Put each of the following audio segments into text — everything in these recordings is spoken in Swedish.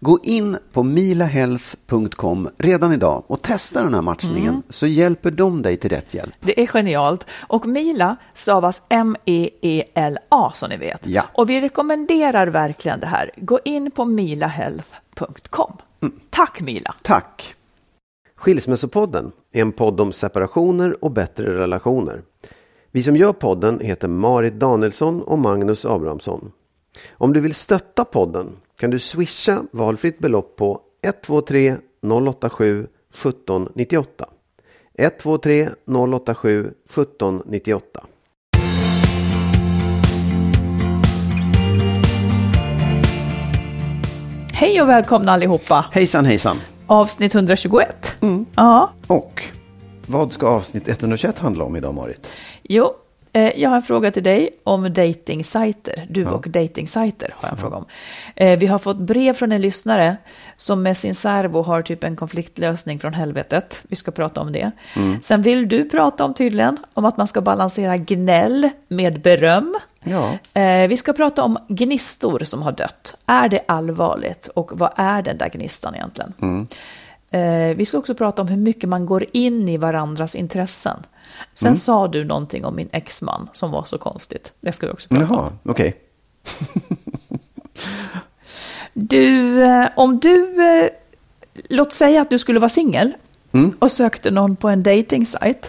Gå in på milahealth.com redan idag och testa den här matchningen så hjälper de dig till rätt hjälp. Det är genialt. Och Mila stavas M-E-E-L-A som ni vet. Ja. Och vi rekommenderar verkligen det här. Gå in på milahealth.com. Tack Mila! Tack! Skilsmässopodden är en podd om separationer och bättre relationer. Vi som gör podden heter Marit Danielsson och Magnus Abrahamsson. Om du vill stötta podden kan du swisha valfritt belopp på 123 087 1798. 123 087 1798. Hej och välkomna allihopa! Hejsan hejsan! Avsnitt 121. Ja, Och vad ska avsnitt 121 handla om idag Marit? jo. Eh, Jag har en fråga till dig om datingsajter. Du och datingsajter har jag en fråga om. Eh, Vi har fått brev från en lyssnare som med sin servo har typ en konfliktlösning från helvetet. Vi ska prata om det. Sen vill du prata om tydligen om att man ska balansera gnäll med beröm. Ja. Eh, Vi ska prata om gnistor som har dött. Är det allvarligt och vad är den där gnistan egentligen? Eh, Vi ska också prata om hur mycket man går in i varandras intressen. Sen sa du någonting om min exman som var så konstigt. Det ska vi också prata om. Jaha, okej. Du, eh, om du, eh, låt säga att du skulle vara singel och sökte någon på en datingsajt.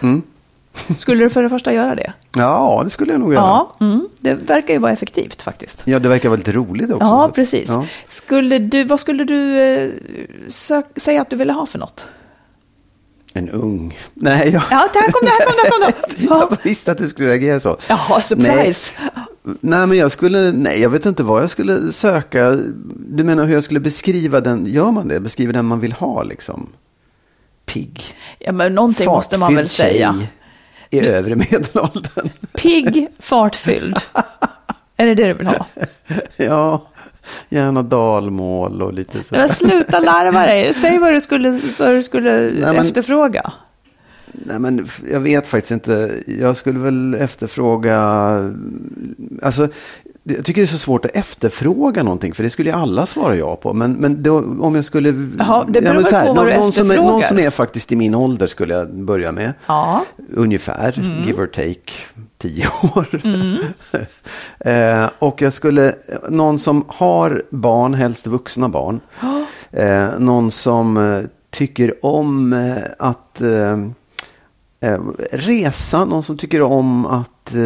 Skulle du för det första göra det? Ja, det skulle jag nog göra. Ja, mm, det verkar ju vara effektivt faktiskt. Ja, det verkar vara lite roligt också. Ja, precis. Ja. Skulle du, vad skulle du eh, sök, säga att du ville ha för något? En ung. Nej, jag, Ja, där kom det, här kom det, här kom det. Ja. jag visste att du skulle reagera så. Jaha, surprise. Nej, men jag skulle, nej, jag vet inte vad jag skulle söka. Du menar hur jag skulle beskriva den, gör man det? Beskriva den man vill ha liksom? Pigg. Ja, men någonting måste man väl fartfylld säga. I övre medelåldern. Pigg, fartfylld. Är det det du vill ha? ja, gärna dalmål och lite så. Nej, men sluta larva dig. Säg vad du skulle, vad du skulle Nej, men- efterfråga. Nej, men jag vet faktiskt inte. Jag skulle väl efterfråga... Alltså, jag tycker det är så svårt att efterfråga någonting, för det skulle ju alla svara ja på. Men, men då, om jag skulle... Jaha, det beror väl så här, på vad någon, du någon, som är, någon som är faktiskt i min ålder skulle jag börja med. Ja. Ungefär, Mm. give or take, tio år. eh, och jag skulle, någon som har barn, helst vuxna barn. Eh, någon som eh, tycker om eh, att eh, eh, resa, någon som tycker om att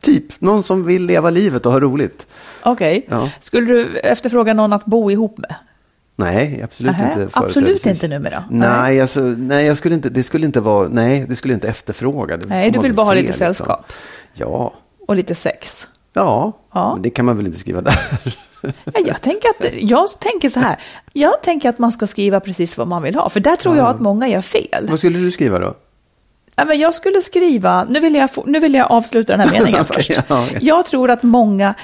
Typ, någon som vill leva livet och ha roligt. Okej. Ja. Skulle du efterfråga någon att bo ihop med? Nej, absolut Nähä, inte. absolut inte numera? Nej, alltså, nej, jag skulle inte, det skulle inte vara, nej, det skulle inte efterfråga. Det Nej, du vill bara ha lite liksom. sällskap. Ja, Och lite sex. ja, Ja. det kan man väl inte skriva där. Ja, jag, tänker att, jag tänker så här. Jag tänker att man ska skriva precis vad man vill ha. För där tror jag att många gör fel. Vad skulle du skriva då? Men jag skulle skriva, nu vill jag, nu vill jag avsluta den här meningen Okej, först. ja, okej. Jag tror att många,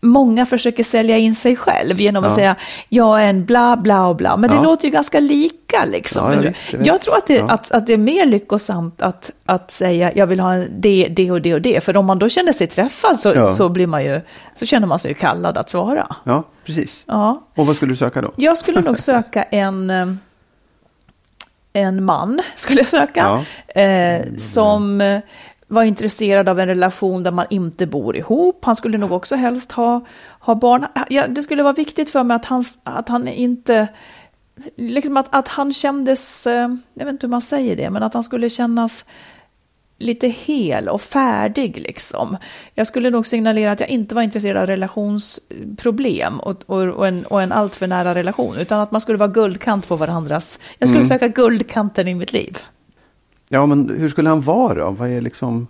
många försöker sälja in sig själv genom att Ja. säga jag är en bla bla och bla. Men det Ja. låter ju ganska lika liksom. Ja, visst, jag vet. tror att det, att, att det är mer lyckosamt att, att säga jag vill ha en det, det och det och det. För om man då känner sig träffad så, så, blir man ju, så känner man sig ju kallad att svara. Ja, precis. Ja. Och vad skulle du söka då? Jag skulle nog söka en, eh, en man, skulle jag söka, eh, som var intresserad av en relation där man inte bor ihop. Han skulle nog också helst ha, ha barn. Ja, det skulle vara viktigt för mig att han, att han inte... Liksom att, att han kändes, eh, jag vet inte hur man säger det, men att han skulle kännas lite hel och färdig liksom. Jag skulle nog signalera att jag inte var intresserad av relationsproblem och, och, och, en, och en alltför nära relation, utan att man skulle vara guldkant på varandras. Jag skulle söka guldkanten i mitt liv. Ja, men hur skulle han vara då? Vad är liksom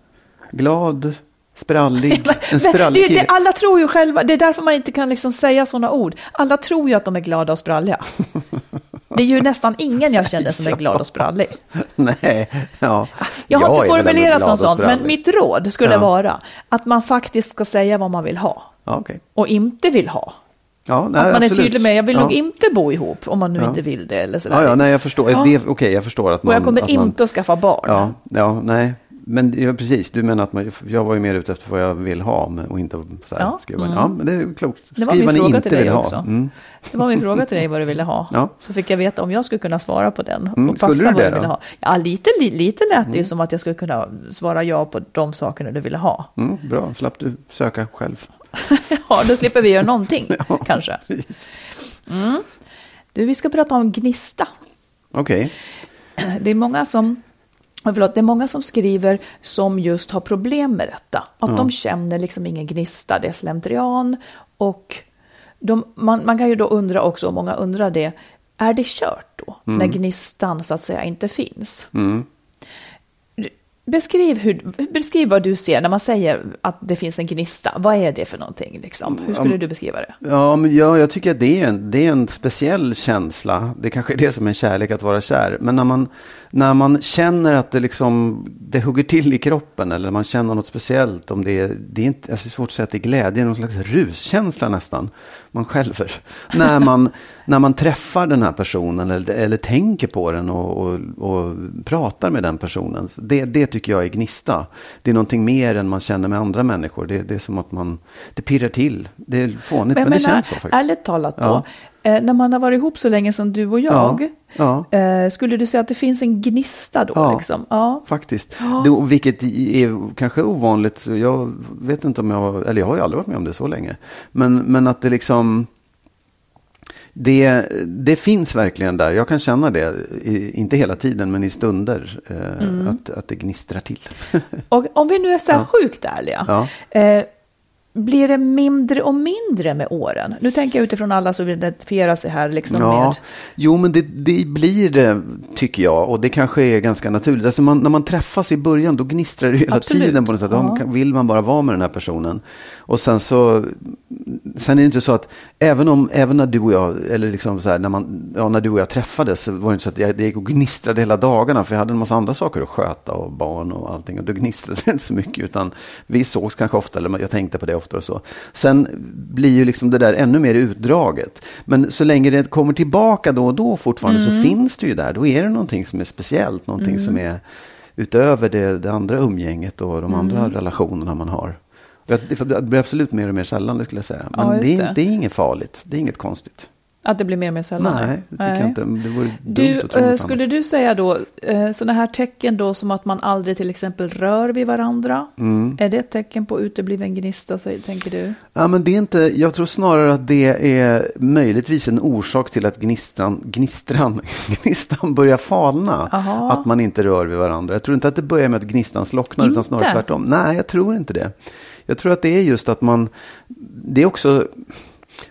glad, sprallig, en sprallig det, det, alla tror ju själva, det är därför man inte kan liksom säga sådana ord. Alla tror ju att de är glada och spralliga. Det är ju nästan ingen jag känner som är glad och sprallig. Nej, ja. Jag har är inte formulerat någon sån, men mitt råd skulle Ja. vara att man faktiskt ska säga vad man vill ha Ja, okej. och inte vill ha. Ja, nej, att man absolut. är tydlig med, jag vill ja. nog inte bo ihop om man nu Ja. inte vill det eller sådär. Ja, ja, nej, jag förstår. Ja. Okej, jag förstår att man... och jag kommer att man, inte att skaffa barn. Ja, ja, nej. Men ja, precis, du menar att man, jag var ju mer ute efter vad jag vill ha och inte så här, Ja, skriva. mm. Ja, men det är klokt. Det var min fråga till dig också. Mm. Det var min fråga till dig vad du ville ha. Ja. Så fick jag veta om jag skulle kunna svara på den. Mm, Och skulle passa du vad det du ville då? ha. Ja, lite, li, lite lät det ju som att jag skulle kunna svara ja på de sakerna du ville ha. Mm, bra, slapp du söka själv. Ja, då slipper vi göra någonting kanske. Mm. Du, vi ska prata om gnista. Okej, Det är många som ja, Förlåt, det är många som skriver som just har problem med detta. Att de känner liksom ingen gnista, det är slentrian. Och de, man, man kan ju då undra också, och många undrar det, är det kört då? När gnistan så att säga inte finns? Beskriv, hur, beskriv vad du ser när man säger att det finns en gnista. Vad är det för någonting? Liksom? Hur skulle du beskriva det? Ja, men ja, jag tycker att det är, en, det är en speciell känsla. Det kanske är det som är kärlek, att vara kär. Men när man, när man känner att det, liksom, det hugger till i kroppen eller man känner något speciellt. Om det, är, det är inte, alltså det är svårt att säga att det är glädje, det är någon slags ruskänsla nästan. Man skälver. när, man, när man träffar den här personen eller, eller tänker på den och, och, och pratar med den personen. Det, det tycker jag är gnista. Det är någonting mer än man känner med andra människor. Det, det är som att man, det pirrar till. Det är fånigt, men, jag det känns så faktiskt. Ärligt talat då, Ja. eh, när man har varit ihop så länge som du och jag, Ja, eh, skulle du säga att det finns en gnista då? Ja. Liksom? Ja. Faktiskt. Det, vilket är kanske ovanligt. Jag vet inte om jag, eller jag har ju aldrig varit med om det så länge. Men, men att det liksom, det, det finns verkligen där. Jag kan känna det, i, inte hela tiden, men i stunder, eh, Mm. att, att det gnistrar till. Och om vi nu är så här Ja. sjukt ärliga, ja. eh, blir det mindre och mindre med åren? Nu tänker jag utifrån alla som identifierar sig här liksom Ja, med... jo men det, det blir det tycker jag och det kanske är ganska naturligt. Alltså man, när man träffas i början då gnistrar det hela Absolut. tiden på något sätt. Då Ja. vill man bara vara med den här personen. Och sen så, sen är det inte så att även om, även när du och jag, eller liksom så här, när, man, ja, när du och jag träffades så var det inte så att jag, det gick och gnistrade hela dagarna för jag hade en massa andra saker att sköta och barn och allting. Och då gnistrade det inte så mycket utan vi sågs kanske ofta, eller jag tänkte på det ofta och så. Sen blir ju liksom det där ännu mer utdraget. Men så länge det kommer tillbaka då och då fortfarande så finns det ju där. Då är det någonting som är speciellt, någonting som är utöver det, det andra umgänget och de andra relationerna man har. Det blir absolut mer och mer sällan, det skulle jag säga. Men Ja, det, det. är- det är inget farligt, det är inget konstigt. Att det blir mer och mer sällan? Nej, det tycker jag inte. Det vore Du, dumt att tro eh, något skulle annat. du säga då, eh, sådana här tecken då som att man aldrig till exempel rör vid varandra, Mm. är det ett tecken på utebliven gnista, tänker du? Ja, men det är inte, jag tror snarare att det är möjligtvis en orsak till att gnistran, gnistran, gnistan börjar falna. Aha. Att man inte rör vid varandra. Jag tror inte att det börjar med att gnistan slocknar utan Inte? snarare tvärtom. Nej, jag tror inte det. Jag tror att det är just att man, det är också,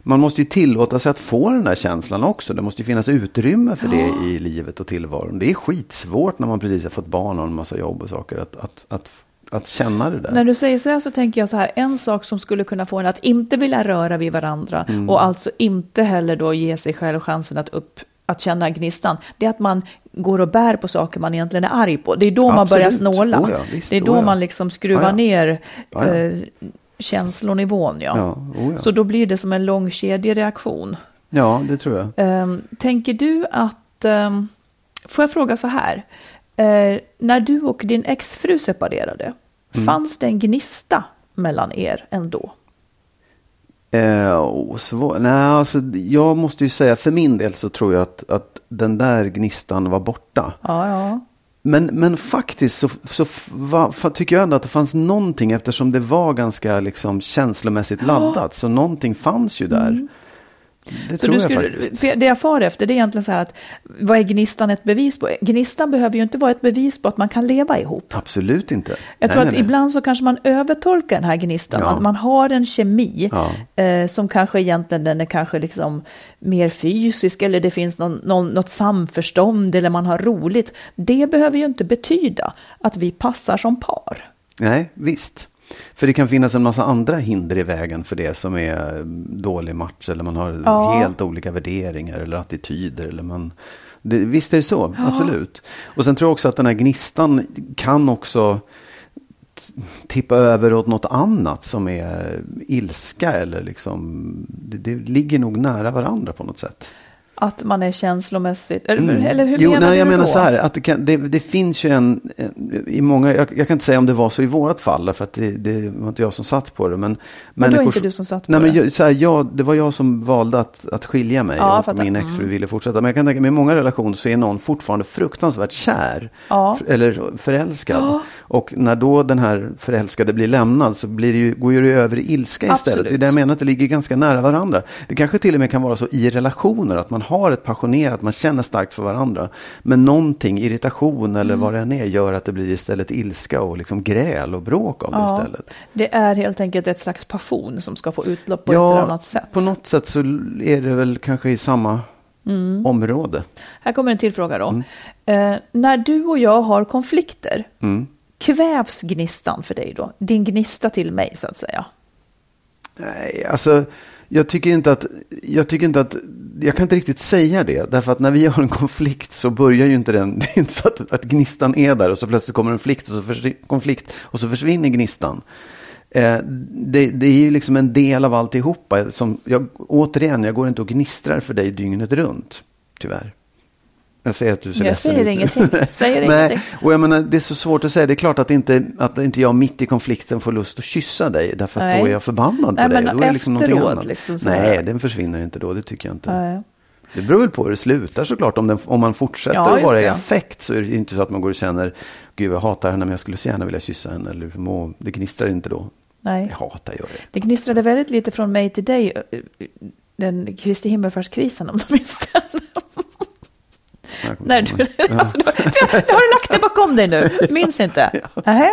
man måste ju tillåta sig att få den där känslan också. Det måste ju finnas utrymme för det i livet och tillvaron. Det är skitsvårt när man precis har fått barn och en massa jobb och saker. Att, att, att, att känna det där. När du säger så här så tänker jag så här, en sak som skulle kunna få en att inte vilja röra vid varandra Mm. och alltså inte heller då ge sig själv chansen att upp att känna gnistan, det är att man går och bär på saker man egentligen är arg på. Det är då man Absolut. börjar snåla. Oh ja, visst, det är oh då ja. man liksom skruvar Ja, ja. ner ja. eh, känslonivån. Ja. Ja, oh ja. Så då blir det som en lång kedjereaktion. ja, det tror jag. Ehm, tänker du att, ehm, får jag fråga så här, Eh, när du och din exfru separerade, Mm. fanns det en gnista mellan er ändå? Eh, oh, svår, nej, alltså, jag måste ju säga för min del så tror jag att, att den där gnistan var borta. Ja, ja. Men, men faktiskt så, så va, tycker jag ändå att det fanns någonting eftersom det var ganska liksom, känslomässigt laddat. Så någonting fanns ju där. Det. Så tror du jag skulle, faktiskt. det jag far efter det är egentligen så här att vad är gnistan ett bevis på? Gnistan behöver ju inte vara ett bevis på att man kan leva ihop. Absolut inte. Jag Nej, tror nej, att nej. ibland så kanske man övertolkar den här gnistan. Ja. Man, man har en kemi Ja. eh, som kanske egentligen den är kanske liksom mer fysisk eller det finns någon, någon, något samförstånd eller man har roligt. Det behöver ju inte betyda att vi passar som par. Nej, visst. För det kan finnas en massa andra hinder i vägen för det som är dålig match. Eller man har Ja. helt olika värderingar eller attityder. Eller man, det, visst är det så, absolut. Och sen tror jag också att den här gnistan kan också tippa över åt något annat som är ilska eller liksom, det, det ligger nog nära varandra på något sätt. Att man är känslomässigt, eller, Mm. eller hur jo, menar nej, du jag då? menar så här, att det, kan, det, det finns ju en, i många, jag, jag kan inte säga om det var så i vårat fall, för att det, det var inte jag som satt på det. Men, Men är människor- inte du som satt på nej, men det? jag, så här, jag, det var jag som valde att, att skilja mig Ja, och min exfru Mm. ville fortsätta. Men jag kan tänka mig i många relationer så är någon fortfarande fruktansvärt kär. Ja. F- Eller förälskad. Ja. Och när då den här förälskade blir lämnad så blir det ju, går ju det över i ilska istället. Absolut. Det är det jag menar att det ligger ganska nära varandra. Det kanske till och med kan vara så i relationer att man har ett passionerat, man känner starkt för varandra. Men någonting, irritation eller Mm. vad det än är, gör att det blir istället ilska och liksom gräl och bråk av det Ja. istället. Det är helt enkelt ett slags passion som ska få utlopp på ett eller annat sätt. på något sätt så är det väl kanske i samma Mm. område. Här kommer en till fråga då. Eh, när du och jag har konflikter, Mm. kvävs gnistan för dig då? Din gnista till mig så att säga. Nej, alltså jag tycker inte att, jag tycker inte att, jag kan inte riktigt säga det. Därför att när vi har en konflikt så börjar ju inte den, det är inte så att, att gnistan är där och så plötsligt kommer en konflikt och så, försvin, konflikt, och så försvinner gnistan. Eh, det, det är ju liksom en del av alltihopa. Som, jag, återigen, jag går inte och gnistrar för dig dygnet runt, tyvärr. Jag säger att du ser Jag säger ingenting. Säger ingenting. och jag menar, det är så svårt att säga. Det är klart att inte, att inte jag mitt i konflikten får lust att kyssa dig. Därför att Nej. då är jag förbannad Nej, på dig. Då är det liksom någonting annat. liksom. Nej, den försvinner inte då. Det tycker jag inte. Nej. Det beror väl på hur det slutar såklart. Om, den, om man fortsätter Ja, att vara i affekt så är det inte så att man går och känner Gud, jag hatar henne men jag skulle så gärna vilja kyssa henne. Eller må, det gnistrar inte då. Nej. Jag hatar gör det. Det gnistrade väldigt lite från mig till dig. den Kristi himmelfärdskrisen om du minns den. Ihåg. du, alltså, du, har du lagt det bakom dig nu, minns inte? Nähä?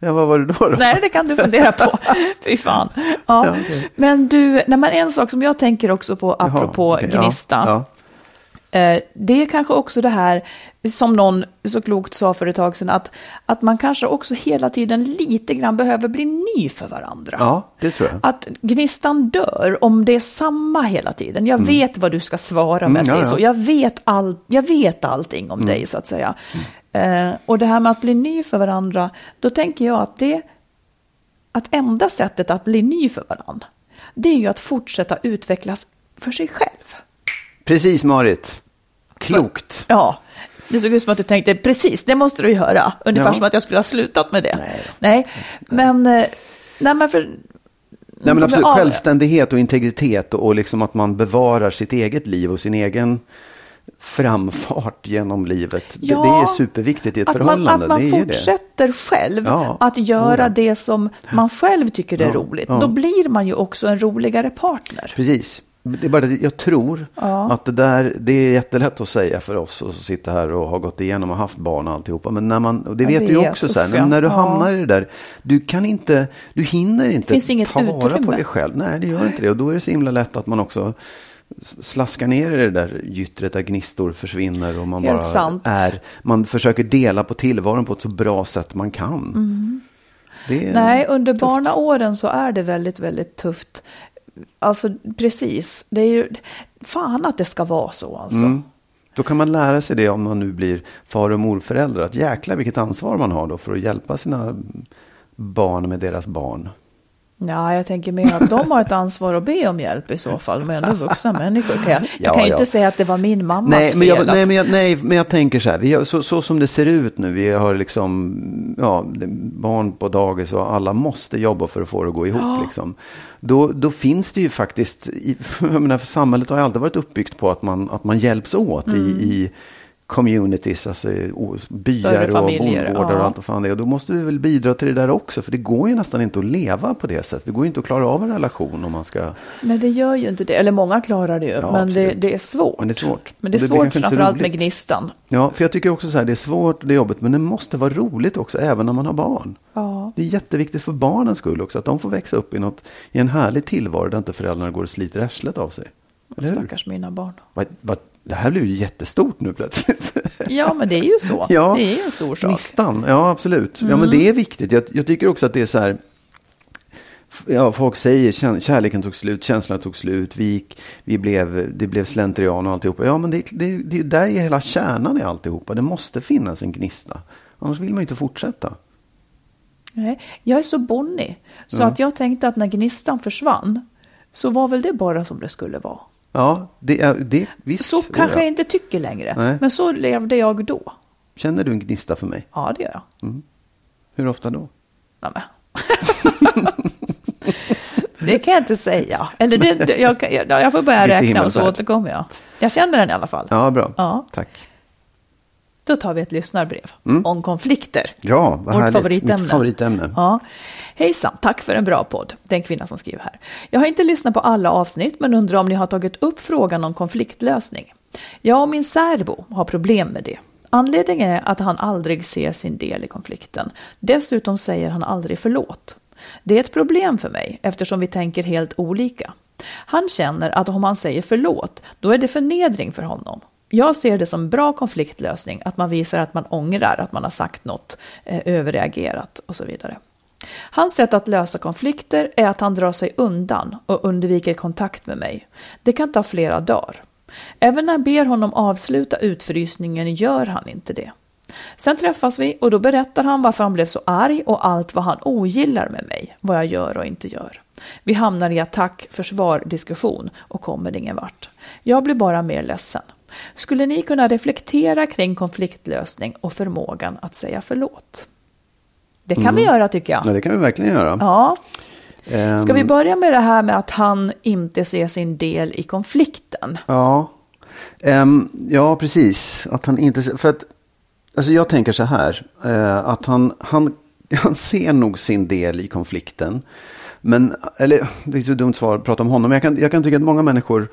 Ja, vad var det då? då? Nej, det kan du fundera på. Fy fan. Ja. Ja, okej. Men du, nej, men en sak som jag tänker också på Jaha, apropå okej, ja, Gnista. Ja, det är kanske också det här, som någon så klokt sa för ett tag sedan, att, att man kanske också hela tiden lite grann behöver bli ny för varandra. ja, det tror jag. Att gnistan dör om det är samma hela tiden. Jag vet vad du ska svara om jag Mm, säger ja, ja. så. Jag vet, all, jag vet allting om dig så att säga. Eh, och det här med att bli ny för varandra, då tänker jag att det att enda sättet att bli ny för varandra, det är ju att fortsätta utvecklas för sig själv. Precis, Marit. Klokt. Ja, det såg ut som att du tänkte precis, det måste du göra. Ungefär Ja. som att jag skulle ha slutat med det. Nej. Nej, men, eh, nej, men för... Nej, men absolut. Självständighet och integritet och, och liksom att man bevarar sitt eget liv och sin egen framfart genom livet. Det, Ja, det är superviktigt i ett att man, förhållande. att man det är ju det. fortsätter själv Ja, att göra ja. det som man själv tycker är roligt. Då blir man ju också en roligare partner. Precis. Det är bara det, jag tror Ja. att det där, det är jättelätt att säga för oss som sitter här och har gått igenom och haft barn och alltihopa. Men när man, och det Jag vet du ju vet, också så här, ja. när du Ja. hamnar i det där, du kan inte, du hinner inte ta vara på dig själv. Nej, det gör inte det. Och då är det så himla lätt att man också slaskar ner i det där gyttret där gnistor försvinner och man Helt bara sant. är, man försöker dela på tillvaron på ett så bra sätt man kan. Mm. Nej, under barnaåren så är det väldigt, väldigt tufft. Alltså precis, det är ju fan att det ska vara så alltså. Mm. Då kan man lära sig det om man nu blir far och morförälder. Att jäkla vilket ansvar man har då för att hjälpa sina barn med deras barn. Ja, jag tänker mer att de har ett ansvar att be om hjälp i så fall. Men ändå vuxna människor. Kan jag, jag Ja, kan ju ja. inte säga att det var min mammas Nej men, jag, fel. nej, men jag, nej, men jag tänker så här. Vi så, så som det ser ut nu. Vi har liksom ja, barn på dagis och alla måste jobba för att få det att gå ihop. Liksom. Då, då finns det ju faktiskt, i, menar, samhället har ju alltid varit uppbyggt på att man, att man hjälps åt i, i communities, alltså o- byar och bondgårdar och allt vad fan det är. Och då måste vi väl bidra till det där också. För det går ju nästan inte att leva på det sättet. Det går ju inte att klara av en relation om man ska... Nej, det gör ju inte det. Eller många klarar det ju. Ja, men det, det är svårt. Men det är svårt. Men det är det svårt framförallt med gnistan. Ja, för jag tycker också så här, det är svårt, det är jobbigt, men det måste vara roligt också, även när man har barn. Ja. Det är jätteviktigt för barnens skull också, att de får växa upp i, något, i en härlig tillvaro där inte föräldrarna går och sliter arslet av sig. Stackars mina barn. Vad- vad- Det här blir ju jättestort nu plötsligt. Ja, men det är ju så. Ja. Det är en stor sak. Mm. Gnistan, ja absolut. Ja, men det är viktigt. Jag, jag tycker också att det är så här, Ja, folk säger kär, kärleken tog slut, känslorna tog slut, vi, gick, vi blev, det blev slentrian och alltihopa. Ja, men det, det, det är där är hela kärnan i alltihopa. Det måste finnas en gnista. Annars vill man ju inte fortsätta. Nej, jag är så bonnig. Så Ja. att jag tänkte att när gnistan försvann så var väl det bara som det skulle vara. Ja, det är det, visst. Så kanske ja. jag inte tycker längre. Nej. Men så levde jag då. Känner du en gnista för mig? Ja, det gör jag. Hur ofta då? Nej, men. det kan jag inte säga. Eller det, jag, jag, jag får börja räkna och så återkommer jag. Jag känner den i alla fall. Ja, bra. Ja. Tack. Då tar vi ett lyssnarbrev Mm. om konflikter. Ja, vad Vårt härligt. favoritämne. Mitt favoritämne. Ja. Hejsan, tack för en bra podd. Det är en kvinna som skriver här. Jag har inte lyssnat på alla avsnitt men undrar om ni har tagit upp frågan om konfliktlösning. Jag och min särbo har problem med det. Anledningen är att han aldrig ser sin del i konflikten. Dessutom säger han aldrig förlåt. Det är ett problem för mig eftersom vi tänker helt olika. Han känner att om han säger förlåt, då är det förnedring för honom. Jag ser det som bra konfliktlösning att man visar att man ångrar att man har sagt något, eh, överreagerat och så vidare. Hans sätt att lösa konflikter är att han drar sig undan och undviker kontakt med mig. Det kan ta flera dagar. Även när jag ber honom avsluta utfrysningen gör han inte det. Sen träffas vi och då berättar han varför han blev så arg och allt vad han ogillar med mig, vad jag gör och inte gör. Vi hamnar i attack, försvar, diskussion och kommer ingen vart. Jag blir bara mer ledsen. Skulle ni kunna reflektera kring konfliktlösning och förmågan att säga förlåt? Det kan vi göra tycker jag. Ja, det kan vi verkligen göra. Ja. Ehm, Ska vi börja med det här med att han inte ser sin del i konflikten? Ja, Ehm, ja precis. Att han inte, för att, alltså jag tänker så här, eh, att han, han han ser nog sin del i konflikten. Men, eller det är så dumt svar att prata om honom, men jag kan, jag kan tycka att många människor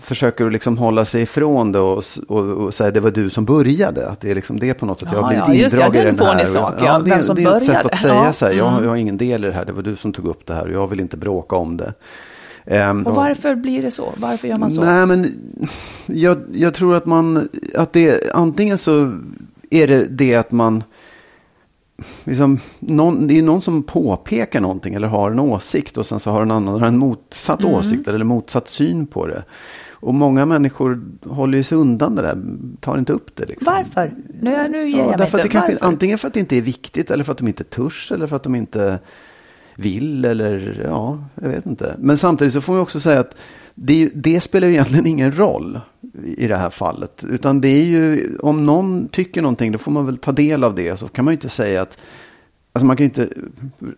försöker liksom hålla sig ifrån det och, och, och säga det var du som började. Att det är liksom det på något sätt. jag har Ja, blivit ja, indragen Ja, i är den en här. sak, ja. ja, det, som det är ett sätt att säga Ja. så här. Jag, Mm. jag har ingen del i det här. Det var du som tog upp det här och jag vill inte bråka om det. Ehm, Och varför blir det så? Varför gör man så? Nej, men jag, jag tror att man, att det, antingen så är det det att man, liksom, någon, det är någon som påpekar någonting eller har en åsikt och sen så har en annan har en motsatt Mm. åsikt eller motsatt syn på det. Och många människor håller ju sig undan det där, tar inte upp det. Liksom. Varför? Nu, nu ger Ja, jag mig därför att det kanske, antingen för att det inte är viktigt eller för att de inte törs eller för att de inte vill eller ja, jag vet inte. Men samtidigt så får man också säga att det, det spelar ju egentligen ingen roll i det här fallet. Utan det är ju, om någon tycker någonting då får man väl ta del av det. Så kan man ju inte säga att, alltså man kan inte,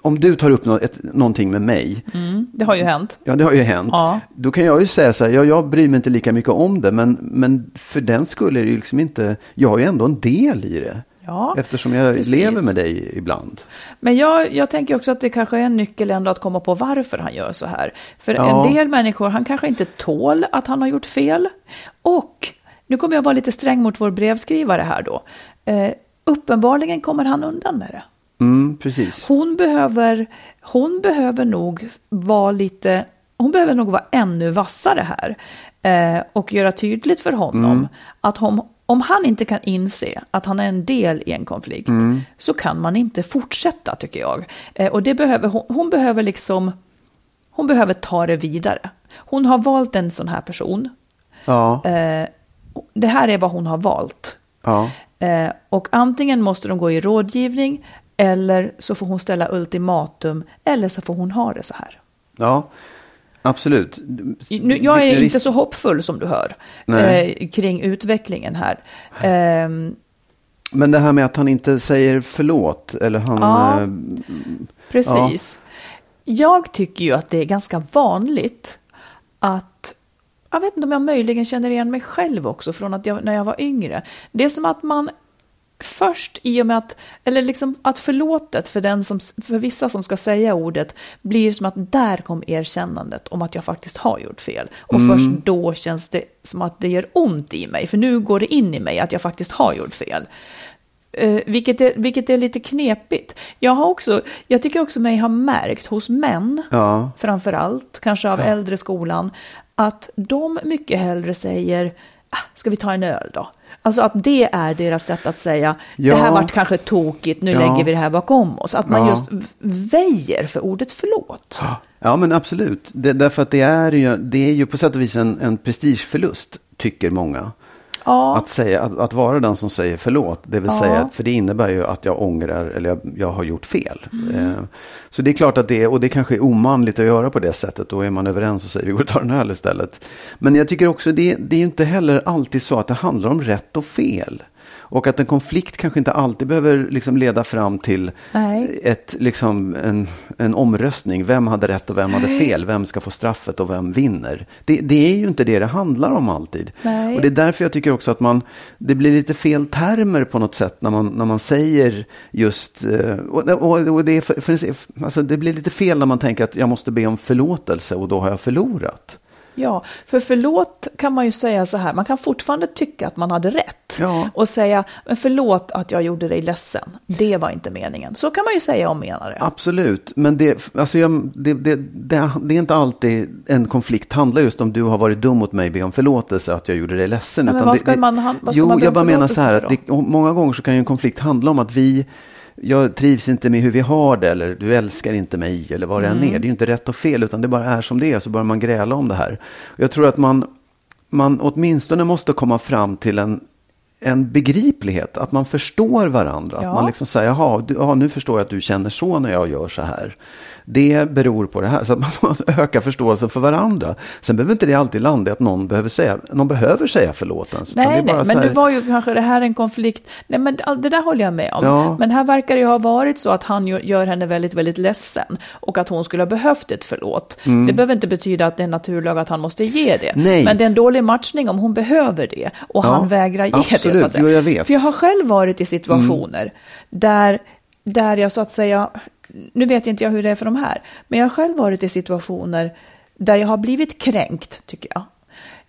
om du tar upp nå- ett, någonting med mig, Mm, det har ju hänt. ja det har ju hänt. Ja. Då kan jag ju säga så här, ja, jag bryr mig inte lika mycket om det, men, men för den skulle är det ju liksom inte, jag har ju ändå en del i det. Ja, Eftersom jag precis. lever med dig ibland. Men jag, jag tänker också att det kanske är en nyckel ändå att komma på varför han gör så här. För Ja. en del människor, han kanske inte tål att han har gjort fel. Och, nu kommer jag vara lite sträng mot vår brevskrivare här då. Eh, uppenbarligen kommer han undan med det. Mm, precis. Hon behöver, hon behöver nog vara lite, hon behöver nog vara ännu vassare här. Eh, och göra tydligt för honom att om, om han inte kan inse att han är en del i en konflikt så kan man inte fortsätta tycker jag. Eh, och det behöver hon, hon behöver liksom, hon behöver ta det vidare. Hon har valt en sån här person. Ja, Eh, det här är vad hon har valt. ja. Eh, och antingen måste de gå i rådgivning eller så får hon ställa ultimatum eller så får hon ha det så här. ja. Absolut. Nu, jag är inte så hoppfull som du hör eh, kring utvecklingen här. Ehm, Men det här med att han inte säger förlåt. Eller han... Ja. eh, precis. Jag tycker ju att det är ganska vanligt att jag vet inte om jag möjligen känner igen mig själv också från att jag, när jag var yngre. Det är som att man först i och med att, eller liksom att förlåtet för, den som, för vissa som ska säga ordet blir som att där kom erkännandet om att jag faktiskt har gjort fel. Och först då känns det som att det gör ont i mig, för nu går det in i mig att jag faktiskt har gjort fel. Eh, vilket, är, vilket är lite knepigt. Jag, har också, jag tycker också mig ha märkt hos män, ja. framför allt, kanske av äldre skolan, att de mycket hellre säger, ska vi ta en öl då? Alltså att det är deras sätt att säga, Ja. det här vart kanske tokigt, nu Ja. lägger vi det här bakom oss. Att man Ja. just väjer för ordet förlåt. Ja, men absolut. Det, därför att det är ju, det är ju på sätt och vis en, en prestigeförlust, tycker många. Ja, Att, säga, att, att vara den som säger förlåt, det vill Ja. säga, för det innebär ju att jag ångrar eller jag, jag har gjort fel. Mm. Eh, så det är klart att det och det kanske är omanligt att göra på det sättet, då är man överens och säger vi går och tar en öl istället. Men jag tycker också, det, det är inte heller alltid så att det handlar om rätt och fel. Och att en konflikt kanske inte alltid behöver liksom leda fram till Nej. ett, liksom en, en omröstning. Vem hade rätt och vem hade fel? Vem ska få straffet och vem vinner? Det, det är ju inte det det handlar om alltid. Nej. Och det är därför jag tycker också att man, det blir lite fel termer på något sätt när man, när man säger just, eh, och, och, och det, är för, för, alltså det blir lite fel när man tänker att jag måste be om förlåtelse och då har jag förlorat. Ja, för förlåt kan man ju säga så här, man kan fortfarande tycka att man hade rätt. Ja. Och säga, men förlåt att jag gjorde dig ledsen, det var inte meningen. Så kan man ju säga om menare. Absolut, men det, alltså jag, det, det, det, det är inte alltid en konflikt handlar just om du har varit dum mot mig, be om förlåtelse att jag gjorde dig ledsen. Ja, men vad ska man- vad ska jo, man jag bara menar så här, att många gånger så kan ju en konflikt handla om att vi, jag trivs inte med hur vi har det, eller du älskar inte mig, eller vad det än är. Det är ju inte rätt och fel, utan det bara är som det är, så börjar man gräla om det här. Jag tror att man, man åtminstone måste komma fram till en en begriplighet, att man förstår varandra. Ja. Att man liksom säger, jaha, du, ja, nu förstår jag att du känner så när jag gör så här. Det beror på det här, så att man måste öka förståelsen för varandra. Sen behöver inte det alltid landa i att någon behöver säga, någon behöver säga förlåt ens. Nej, nej, men här- det var ju kanske det här en konflikt. Nej, men det där håller jag med om. Ja. Men här verkar det ju ha varit så att han gör henne väldigt, väldigt ledsen och att hon skulle ha behövt ett förlåt. Det behöver inte betyda att det är en naturlag att han måste ge det. Mm. Nej. Men det är en dålig matchning om hon behöver det och Ja, han vägrar ge det. Absolut. Så att säga. Jo, jag vet. För jag har själv varit i situationer där där jag så att säga, nu vet inte jag hur det är för de här, men jag har själv varit i situationer där jag har blivit kränkt, tycker jag.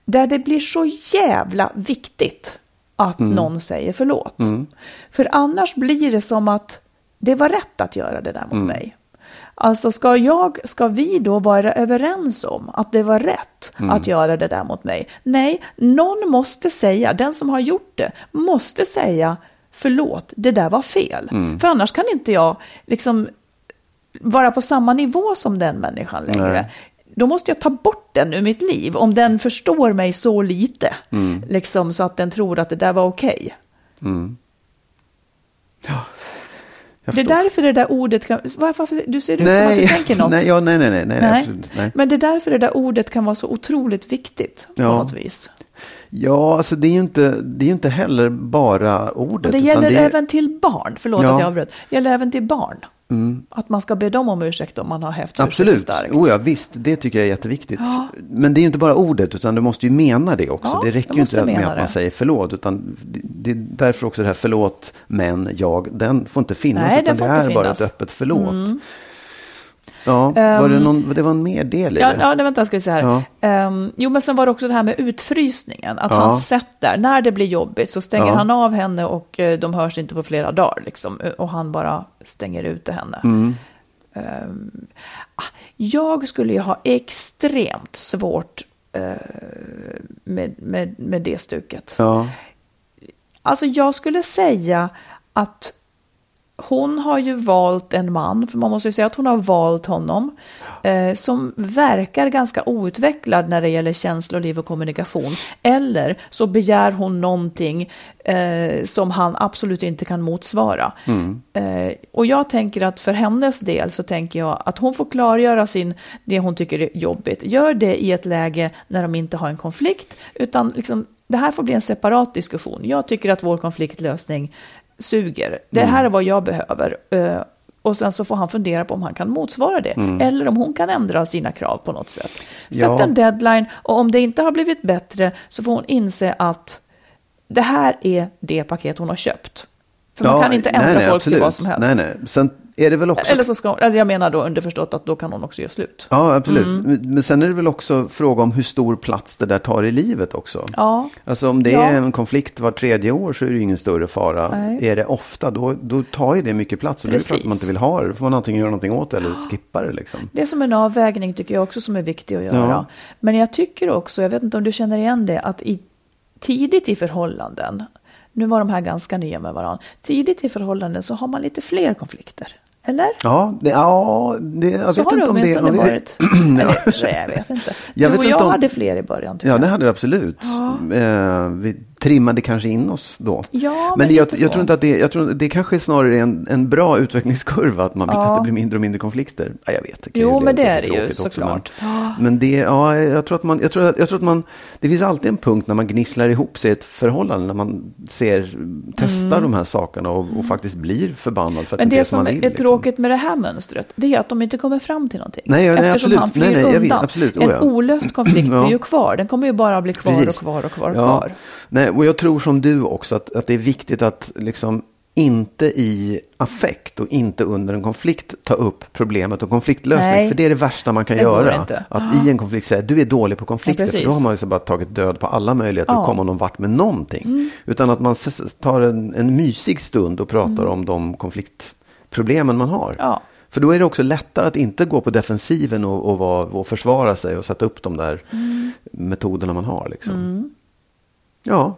Där det blir så jävla viktigt att Mm. någon säger förlåt. För annars blir det som att det var rätt att göra det där mot Mm. mig. Alltså ska, jag, ska vi då vara överens om att det var rätt Mm. att göra det där mot mig? Nej, någon måste säga, den som har gjort det, måste säga förlåt, det där var fel. Mm. För annars kan inte jag liksom vara på samma nivå som den människan längre. Nej. Då måste jag ta bort den ur mitt liv om den förstår mig så lite. Mm. Liksom så att den tror att det där var okej. Jag Det är därför det där ordet kan... Varför, du ser ut som att du tänker något. nej, ja, nej, nej, nej, nej, Nej. absolut, nej. Men det är därför det där ordet kan vara så otroligt viktigt på Ja. något vis. Ja, alltså det är ju inte, det är inte heller bara ordet. Och det gäller det är- även till barn. Förlåt Ja. att jag avbröt. Det gäller även till barn. Att man ska be dem om ursäkt om man har hävt Absolut, starkt. oh, ja, visst, det tycker jag är jätteviktigt. Ja. Men det är inte bara ordet, utan du måste ju mena det också. Ja, det räcker ju inte med att man säger förlåt, utan det, är därför också det här förlåt, men jag, den får inte finnas, Nej, den utan får det inte är bara. Mm. ett öppet förlåt. Ja, var det, någon, det var en mer del i Ja, det? ja det, vänta, ska vi se här. Ja. Ehm, jo, men sen var det också det här med utfrysningen. Att Ja. hans sätt där, när det blir jobbigt så stänger Ja. han av henne och eh, de hörs inte på flera dagar. Liksom, och han bara stänger ute henne. Mm. Ehm, ah, jag skulle ju ha extremt svårt eh, med, med, med det stuket. Ja, Alltså jag skulle säga att hon har ju valt en man, för man måste ju säga att hon har valt honom, eh, som verkar ganska outvecklad när det gäller känsloliv och kommunikation. Eller så begär hon någonting eh, som han absolut inte kan motsvara. Eh, och jag tänker att för hennes del så tänker jag att hon får klargöra sin, det hon tycker är jobbigt. Gör det i ett läge när de inte har en konflikt, utan liksom, det här får bli en separat diskussion. Jag tycker att vår konfliktlösning suger. Det här är vad jag behöver. Eh, Och sen så får han fundera på om han kan motsvara det. Eller om hon kan ändra sina krav på något sätt. Sätt Ja. en deadline och om det inte har blivit bättre så får hon inse att det här är det paket hon har köpt. För man Ja, kan inte ändra nej, nej, folk absolut. till vad som helst. Nej, nej. Sen är det väl också... Eller så ska eller jag menar då underförstått att då kan hon också göra slut. Ja, absolut. Mm. Men- sen är det väl också fråga om hur stor plats det där tar i livet också. Ja, Alltså om det Ja. är en konflikt var tredje år så är det ju ingen större fara. Nej. Är det ofta då, då tar ju det mycket plats. Och är det klart att man Precis. inte vill ha det. Då får man antingen göra någonting åt det eller skippa det liksom. det är som en avvägning tycker jag också som är viktig att göra. Ja. Men jag tycker också, jag vet inte om du känner igen det, att i, tidigt i förhållanden, nu var de här ganska nya med varandra, tidigt i förhållanden så har man lite fler konflikter. Eller? Ja, det, ja det, jag så vet har inte om det... åtminstone om det- varit. Eller jag vet inte. Jag du vet och jag om- hade fler i början Ja, det hade vi absolut. Eh, vi trimmade kanske in oss då. Ja, men men jag, jag tror inte att det, jag tror det kanske är snarare en, en bra utvecklingskurva, att, man, Ja. att det blir mindre och mindre konflikter. Ja, jag vet, det ju Jo, leda men det är det ju såklart. Men, men det, ja, jag tror att man, jag tror, att- jag tror att man, det finns alltid en punkt när man gnisslar ihop sig i ett förhållande, när man ser, testar de här sakerna och, och faktiskt blir förbannad för att Mm. Men det är det det som man som vill. är liksom. tråkigt med det här mönstret, det är att de inte kommer fram till någonting. Nej, nej, Eftersom absolut. han flyr Nej, nej, jag vet, undan. absolut. Oh, En olöst konflikt blir ju kvar. Den kommer ju bara bli kvar Precis. och kvar och kvar och kvar. nej, och jag tror som du också att, att det är viktigt att liksom inte i affekt och inte under en konflikt ta upp problemet och konfliktlösning. Nej. För det är det värsta man kan göra. Att i en konflikt säga du är dålig på konflikter. Ja, för då har man ju så bara tagit död på alla möjligheter. Mm. att komma någon vart med någonting. Utan att man tar en, en mysig stund och pratar om de konfliktproblemen man har. Mm. Ja. För då är det också lättare att inte gå på defensiven och, och, vara, och försvara sig och sätta upp de där Mm. metoderna man har. Liksom. Ja,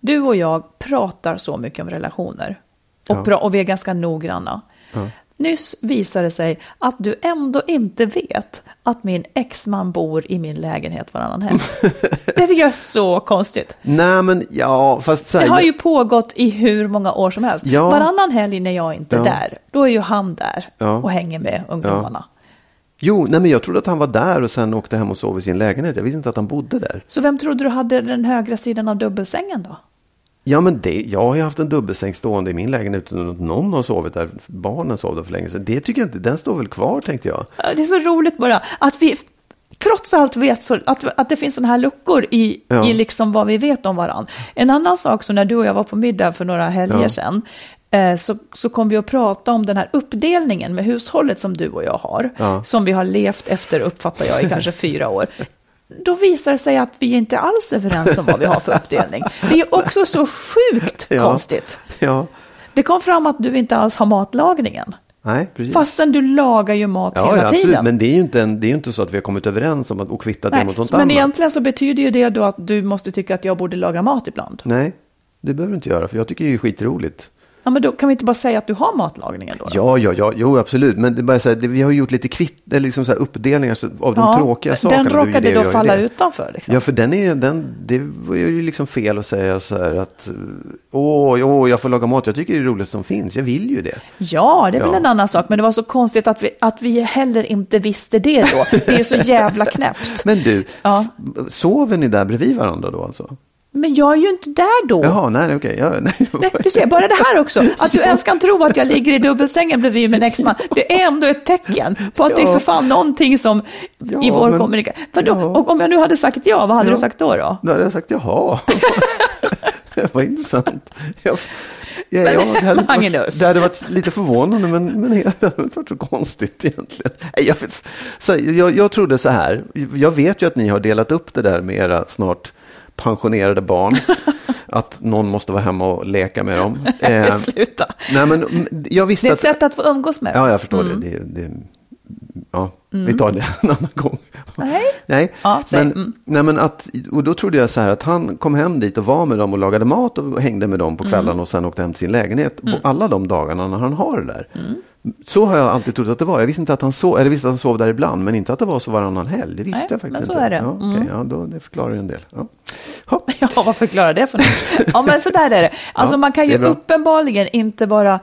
Du och jag pratar så mycket om relationer. Och, Ja. pra- och vi är ganska noggranna. Nyss visade det sig att du ändå inte vet att min exman bor i min lägenhet varannan helg. det tycker jag är så konstigt. Nej men ja, fast så Det här, har ju pågått i hur många år som helst. Ja. Varannan helg när jag inte är Ja. där, då är ju han där Ja. och hänger med ungdomarna. Jo, nej men jag trodde att han var där och sen åkte hem och sov i sin lägenhet. Jag visste inte att han bodde där. Så vem trodde du hade den högra sidan av dubbelsängen då? Ja men det, jag har ju haft en dubbelsäng stående i min lägenhet utan att någon har sovit där. Barnen sov där för länge sedan. Det tycker jag inte, den står väl kvar tänkte jag. Ja, Det är så roligt bara att vi trots allt vet så, att, att det finns sådana här luckor i, Ja. i liksom vad vi vet om varandra. En annan sak som när du och jag var på middag för några helger Ja. sedan så, så kom vi att prata om den här uppdelningen med hushållet som du och jag har. Ja. Som vi har levt efter, uppfattar jag, i kanske fyra år. Då visar det sig att vi inte alls är överens om vad vi har för uppdelning. Det är också så sjukt Ja. konstigt. Ja, Det kom fram att du inte alls har matlagningen. nej precis. Fastän du lagar ju mat ja, hela ja, absolut. tiden. Men det är ju inte, en, det är ju inte så att vi har kommit överens om att och kvittat det mot något men annat. egentligen så betyder ju det då att du måste tycka att jag borde laga mat ibland. Nej, det behöver du inte göra för jag tycker det är skitroligt. Ja, men då kan vi inte bara säga att du har matlagningen då? då? Ja, ja, ja, jo absolut. Men det är bara så här, det, vi har gjort lite kvitt, eller liksom så här uppdelningar så- av de Ja, tråkiga sakerna. Den råkade det då falla det. utanför. Liksom. Ja, för den är, den, det var ju liksom fel att säga så här att åh, åh, jag får laga mat. Jag tycker det är roligt som finns. Jag vill ju det. Ja, det är väl Ja. en annan sak, men det var så konstigt att vi, att vi heller inte visste det då. Det är så jävla knäppt. Men du, Ja. sover ni där bredvid varandra då alltså? Men jag är ju inte där då. Jaha, nej, okej. Ja, nej. Nej, du ser, bara det här också, att du ens kan tro att jag ligger i dubbelsängen bredvid min exman, det är ändå ett tecken på att det är Ja. för fan någonting som i Ja, vår men- kommunikation. Ja. Och om jag nu hade sagt ja, vad hade Ja. du sagt då? då? Då hade jag sagt jaha. det var intressant. Jag, ja, Men- ja, det, hade varit, det hade varit lite förvånande, men, men det hade inte varit så konstigt egentligen. Jag, vet, så, jag, jag trodde så här, jag vet ju att ni har delat upp det där med era snart pensionerade barn. att någon måste vara hemma och leka med dem. Eh, Sluta. nej, men mm, jag visste Det är att... ett sätt att få umgås med dem. Ja, jag förstår det. det, det ja, vi tar det en annan gång. Nej. Nej, Ja, men, Mm. nej, men att, och då trodde jag så här att han kom hem dit och var med dem och lagade mat och hängde med dem på kvällarna Mm. och sen åkte hem till sin lägenhet på alla de dagarna när han har det där. Så har jag alltid trott att det var. Jag visste inte att han sov, eller visste att han sov där ibland, men inte att det var så varannan helg. Det visste Nej, jag faktiskt men så inte. är det. Ja, okej, Mm. ja, då, det förklarar ju en del. Ja. Hopp. Ja, vad förklarar det för något? Ja, men så där är det. Alltså Ja, man kan ju uppenbarligen inte vara...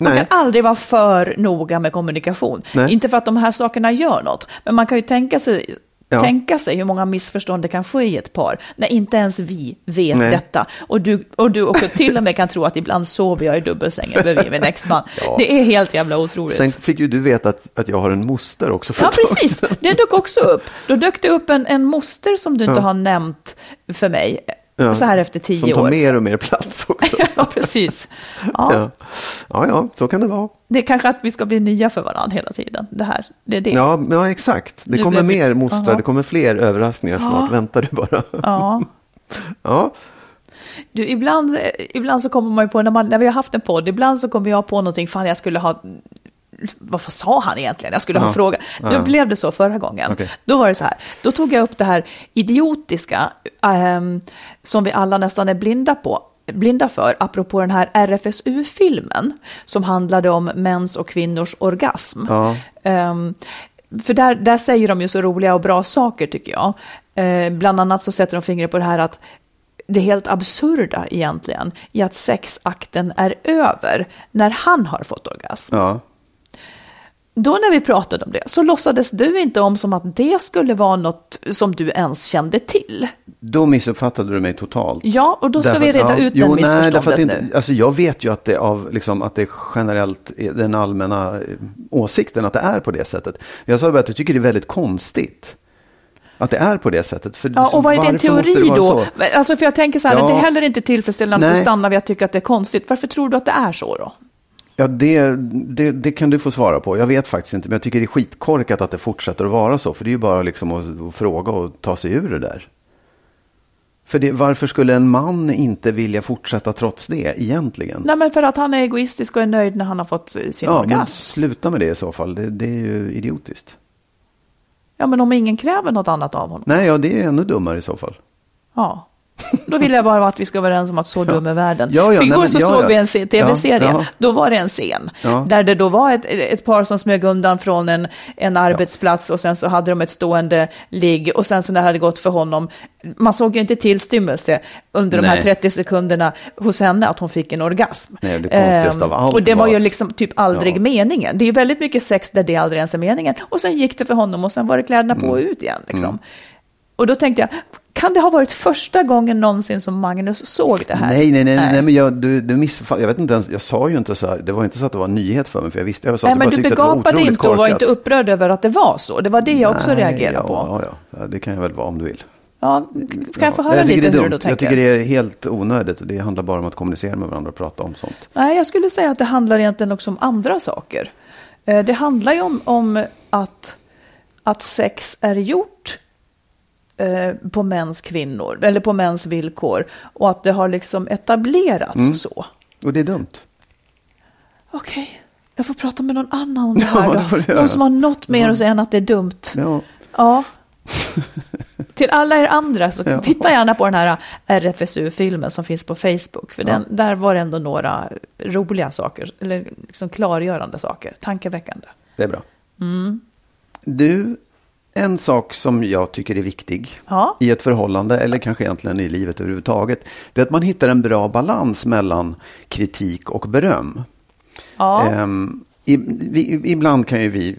Man Nej. kan aldrig vara för noga med kommunikation. Nej. Inte för att de här sakerna gör något, men man kan ju tänka sig, Ja. tänka sig hur många missförstånd det kan ske i ett par, när inte ens vi vet Nej. detta. Och du, och du också till och med kan tro att ibland sover jag i dubbelsängen bredvid min exman. Ja. Det är helt jävla otroligt. Sen fick ju du veta att, att jag har en moster också. För Ja, precis. Det dök också upp. Då dök det upp en, en moster som du inte Ja. har nämnt för mig, Ja. så här efter tio Som tar år. mer och mer plats också. ja, precis. Ja, Ja. ja, ja, så kan det vara. Det är kanske att vi ska bli nya för varandra hela tiden. Det här, det är det. Ja, ja exakt. Det Nu kommer vi- mer mostrar, Aha. det kommer fler överraskningar snart. Vänta du bara. Ja. Ja, Du, ibland, eh, ibland så kommer man ju på, när, man, när vi har haft en podd, ibland så kommer jag på någonting, fan jag skulle ha, vad sa han egentligen? Jag skulle ha Ja. en fråga. Då Ja. blev det så förra gången. Okej. Då var det så här, då tog jag upp det här idiotiska, ehm, som vi alla nästan är blinda på. blinda för, apropå den här RFSU-filmen som handlade om mäns och kvinnors orgasm. Ja. Ehm, för där, där säger de ju så roliga och bra saker tycker jag. Eh, bland annat så sätter de fingret på det här att det helt absurda egentligen i att sexakten är över när han har fått orgasm. Ja. Då när vi pratade om det så låtsades du inte om som att det skulle vara något som du ens kände till. Då missuppfattade du mig totalt. Ja, och då ska Därför vi reda ja, ut jo, den nej, missförståndet att inte, nu. Alltså jag vet ju att det, av, liksom, att det generellt är den allmänna eh, åsikten att det är på det sättet. Jag sa bara att jag tycker det är väldigt konstigt. Att det är på det sättet. För, Ja, och vad är din teori då? så? Alltså för jag tänker så här, Ja. det är heller inte tillfredsställande att Nej. du stannar vid att tycka att det är konstigt. Varför tror du att det är så då? Ja, det, det, det kan du få svara på. Jag vet faktiskt inte, men jag tycker det är skitkorkat att det fortsätter att vara så. För det är ju bara liksom att, att fråga och ta sig ur det där. För det, varför skulle en man inte vilja fortsätta trots det egentligen? Nej, men för att han är egoistisk och är nöjd när han har fått sin ja, men orgasm. sluta med det i så fall. Det, det är ju idiotiskt. Ja, men om ingen kräver något annat av honom. Nej, ja, det är ännu dummare i så fall. Ja. Då vill jag bara att vi ska vara överens om att så dum är världen. Ja, ja, För igår nej, så ja, såg vi en se- tv-serie. Då var det en scen. Där det då var ett, ett par som smög undan från en, en arbetsplats och sen så hade de ett stående ligg och sen så när det hade gått för honom. Man såg ju inte tillstymmelse under de här Nej. 30 sekunderna hos henne att hon fick en orgasm. Nej, det konstigaste av allt Och det var ju liksom typ aldrig meningen. Det är ju väldigt mycket sex där det aldrig ens är meningen. Och sen gick det för honom och sen var det kläderna på Mm. och ut igen. Liksom. Och då tänkte jag, kan det ha varit första gången någonsin som Magnus såg det här? Nej, nej, nej, nej, men jag, du, du missfall, jag vet inte ens, jag sa ju inte så här, det var inte så att det var en nyhet för mig, för jag visste, jag sa Nej, att men du begapade inte och var inte upprörd över att det var så. Det var det jag också Nej, reagerade ja, på. Ja, ja, ja, det kan jag väl vara om du vill. Ja, kan jag få höra jag lite hur du då Jag tänker? tycker det är helt onödigt och det handlar bara om att kommunicera med varandra och prata om sånt. Nej, jag skulle säga att det handlar egentligen också om andra saker. Eh, Det handlar ju om, om att, att sex är gjort eh, på mäns kvinnor, eller på mäns villkor. Och att det har liksom etablerats Mm. så. Och det är dumt. Okej, jag får prata med någon annan om det här Ja, då. det. Någon som har något mer att säga än att det är dumt. Ja. Ja. Till alla er andra, så Ja. titta gärna på den här RFSU-filmen som finns på Facebook. För den, där var det ändå några roliga saker, eller liksom klargörande saker, tankeväckande. Det är bra. Mm. Du, en sak som jag tycker är viktig Ja. i ett förhållande, eller kanske egentligen i livet överhuvudtaget, det är att man hittar en bra balans mellan kritik och beröm. Ja. Ehm, ibland kan ju vi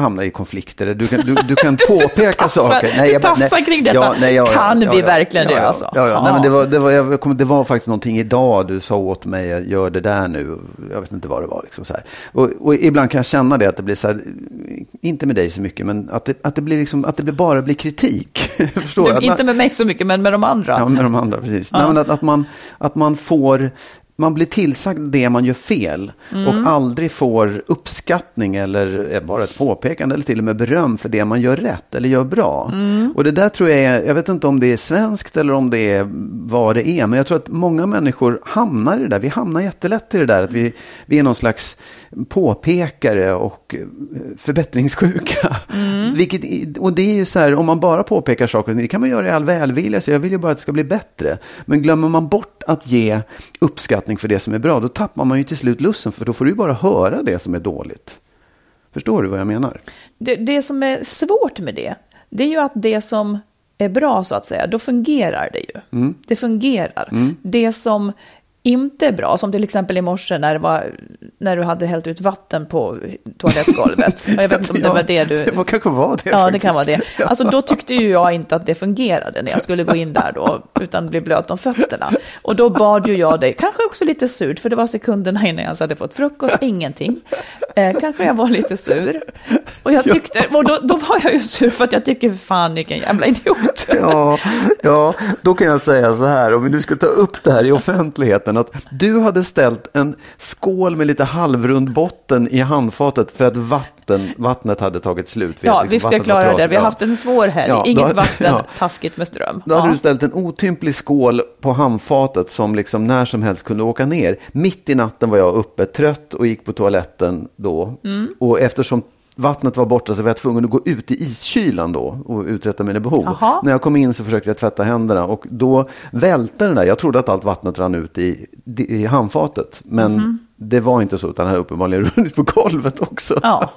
hamna i konflikter. Du kan, du, du kan påpeka tassar- saker. du jag bara- tassar kring detta. Kan vi verkligen ja, det, ja, alltså? Ja, ja. Ja. Nej, men det, var, det, var, jag kommer, det var faktiskt någonting idag du sa åt mig, gör det där nu. Jag vet inte vad det var. Liksom, så. Och, och ibland kan jag känna det att det blir så här, inte med dig så mycket, men att det, att det, blir, liksom, att det bara blir kritik. Förstår Du, du? Att inte med mig så mycket, men med de andra. Ja, med de andra, precis. Nej, att, att, man, att man får, man blir tillsagd det man gör fel och aldrig får uppskattning eller bara ett påpekande eller till och med beröm för det man gör rätt eller gör bra. Och det där tror jag är, jag vet inte om det är svenskt eller om det är vad det är, men jag tror att många människor hamnar i det där. Vi hamnar jättelätt i det där att vi, vi är någon slags påpekare och eh, förbättringssjuka. Vilket, i- och det är ju så här, om man bara påpekar saker, det kan man göra i all välvilja, så jag vill ju bara att det ska bli bättre. Men glömmer man bort att ge uppskattning för det som är bra, då tappar man ju till slut lusten, för då får du ju bara höra det som är dåligt. Förstår du vad jag menar? Det, det som är svårt med det, det är ju att det som är bra så att säga, då fungerar det ju. Mm. Det fungerar. Det som inte är bra, som till exempel i morse när, det var, när du hade hällt ut vatten på toalettgolvet. Och jag vet inte om det var det du... Det kanske var det Ja, det faktiskt. kan vara det. Alltså då tyckte ju jag inte att det fungerade när jag skulle gå in där då, utan bli blöt om fötterna. Och då bad ju jag dig, kanske också lite surt, för det var sekunderna innan jag hade fått frukost, ingenting. Eh, kanske jag var lite sur. Och jag tyckte, och då, då var jag ju sur för att jag tycker, fan vilken jävla idiot. Ja, ja, då kan jag säga så här, om vi nu ska ta upp det här i offentligheten, att du hade ställt en skål med lite halvrund botten i handfatet för att vatten, vattnet hade tagit slut. Ja, Liksom, vi ska klara det. Vi har haft en svår helg. Ja, då- Inget vatten, ja. taskigt med ström. Då hade Ja. du ställt en otymplig skål på handfatet som liksom när som helst kunde åka ner. Mitt i natten var jag uppe trött och gick på toaletten då. Mm. Och eftersom vattnet var borta så var jag tvungen att gå ut i iskylan då och uträtta mina behov. Jaha. När jag kom in så försökte jag tvätta händerna och då välte den där. Jag trodde att allt vattnet rann ut i, i handfatet. Men Mhm. det var inte så utan det hade uppenbarligen runnit på golvet också. Ja,